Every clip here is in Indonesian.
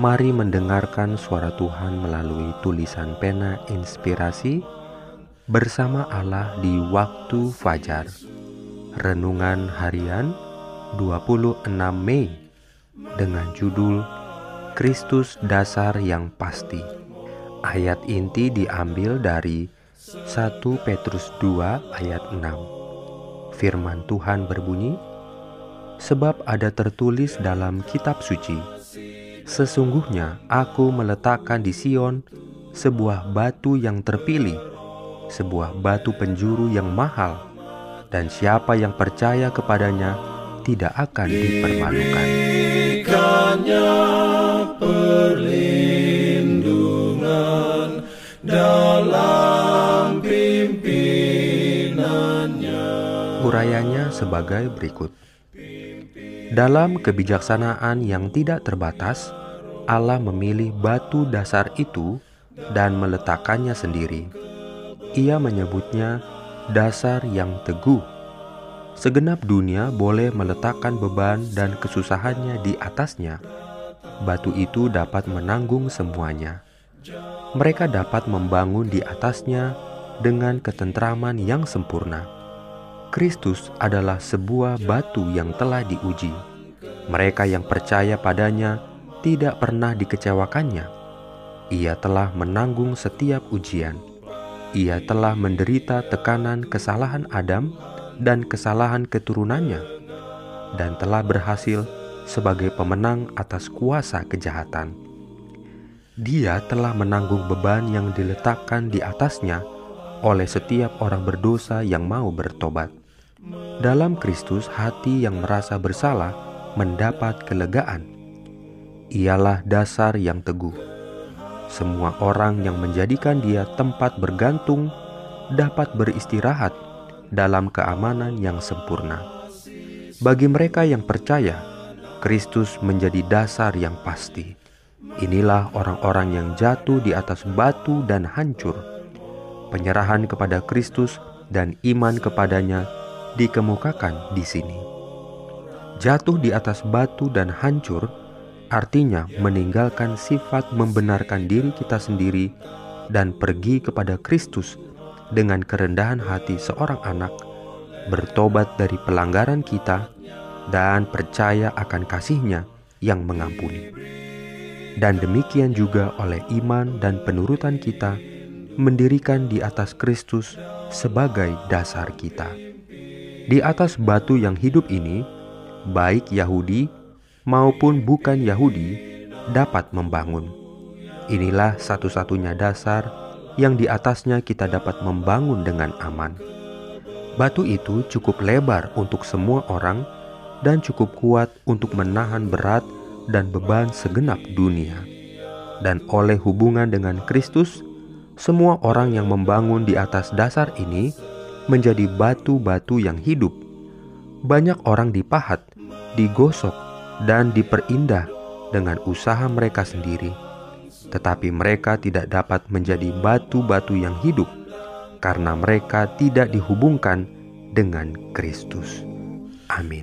Mari mendengarkan suara Tuhan melalui tulisan pena inspirasi bersama Allah di waktu fajar. Renungan harian 26 Mei dengan judul Kristus dasar yang pasti. Ayat inti diambil dari 1 Petrus 2 ayat 6. Firman Tuhan berbunyi, Sebab ada tertulis dalam kitab suci, Sesungguhnya aku meletakkan di Sion sebuah batu yang terpilih, sebuah batu penjuru yang mahal, dan siapa yang percaya kepadanya tidak akan dipermalukan. perlindungan dalam pimpinannya. Urayanya sebagai berikut. Dalam kebijaksanaan yang tidak terbatas, Allah memilih batu dasar itu dan meletakkannya sendiri. Ia menyebutnya dasar yang teguh. Segenap dunia boleh meletakkan beban dan kesusahannya di atasnya. Batu itu dapat menanggung semuanya. Mereka dapat membangun di atasnya dengan ketentraman yang sempurna Kristus adalah sebuah batu yang telah diuji. Mereka yang percaya padanya tidak pernah dikecewakannya. Ia telah menanggung setiap ujian. Ia telah menderita tekanan kesalahan Adam dan kesalahan keturunannya, dan telah berhasil sebagai pemenang atas kuasa kejahatan. Dia telah menanggung beban yang diletakkan di atasnya oleh setiap orang berdosa yang mau bertobat. Dalam Kristus, hati yang merasa bersalah mendapat kelegaan. Ialah dasar yang teguh. Semua orang yang menjadikan dia tempat bergantung dapat beristirahat dalam keamanan yang sempurna. Bagi mereka yang percaya, Kristus menjadi dasar yang pasti. Inilah orang-orang yang jatuh di atas batu dan hancur. Penyerahan kepada Kristus dan iman kepadanya dikemukakan di sini. Jatuh di atas batu dan hancur artinya meninggalkan sifat membenarkan diri kita sendiri dan pergi kepada Kristus dengan kerendahan hati seorang anak, bertobat dari pelanggaran kita, dan percaya akan kasihnya yang mengampuni. Dan demikian juga oleh iman dan penurutan kita mendirikan di atas Kristus sebagai dasar kita. Di atas batu yang hidup ini, baik Yahudi maupun bukan Yahudi dapat membangun. Inilah satu-satunya dasar yang di atasnya kita dapat membangun dengan aman. Batu itu cukup lebar untuk semua orang dan cukup kuat untuk menahan berat dan beban segenap dunia. Dan oleh hubungan dengan Kristus, semua orang yang membangun di atas dasar ini menjadi batu-batu yang hidup. Banyak orang dipahat, digosok, dan diperindah dengan usaha mereka sendiri, tetapi mereka tidak dapat menjadi batu-batu yang hidup karena mereka tidak dihubungkan dengan Kristus. Amin.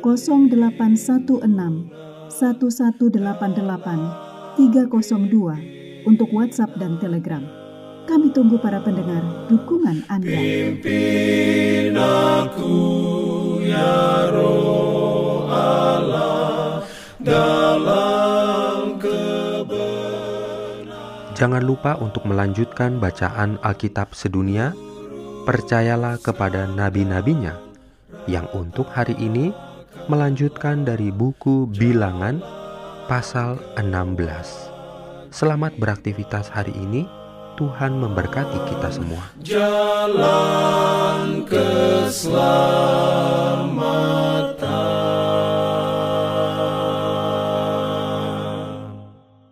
0816 1188 302 untuk WhatsApp dan Telegram. Kami tunggu para pendengar dukungan Anda. Pimpin aku ya roh Allah dalam kebenaran. Jangan lupa untuk melanjutkan bacaan Alkitab sedunia. Percayalah kepada nabi-nabinya yang untuk hari ini melanjutkan dari buku Bilangan pasal 16. Selamat beraktivitas hari ini. Tuhan memberkati kita semua. Jalan keselamatan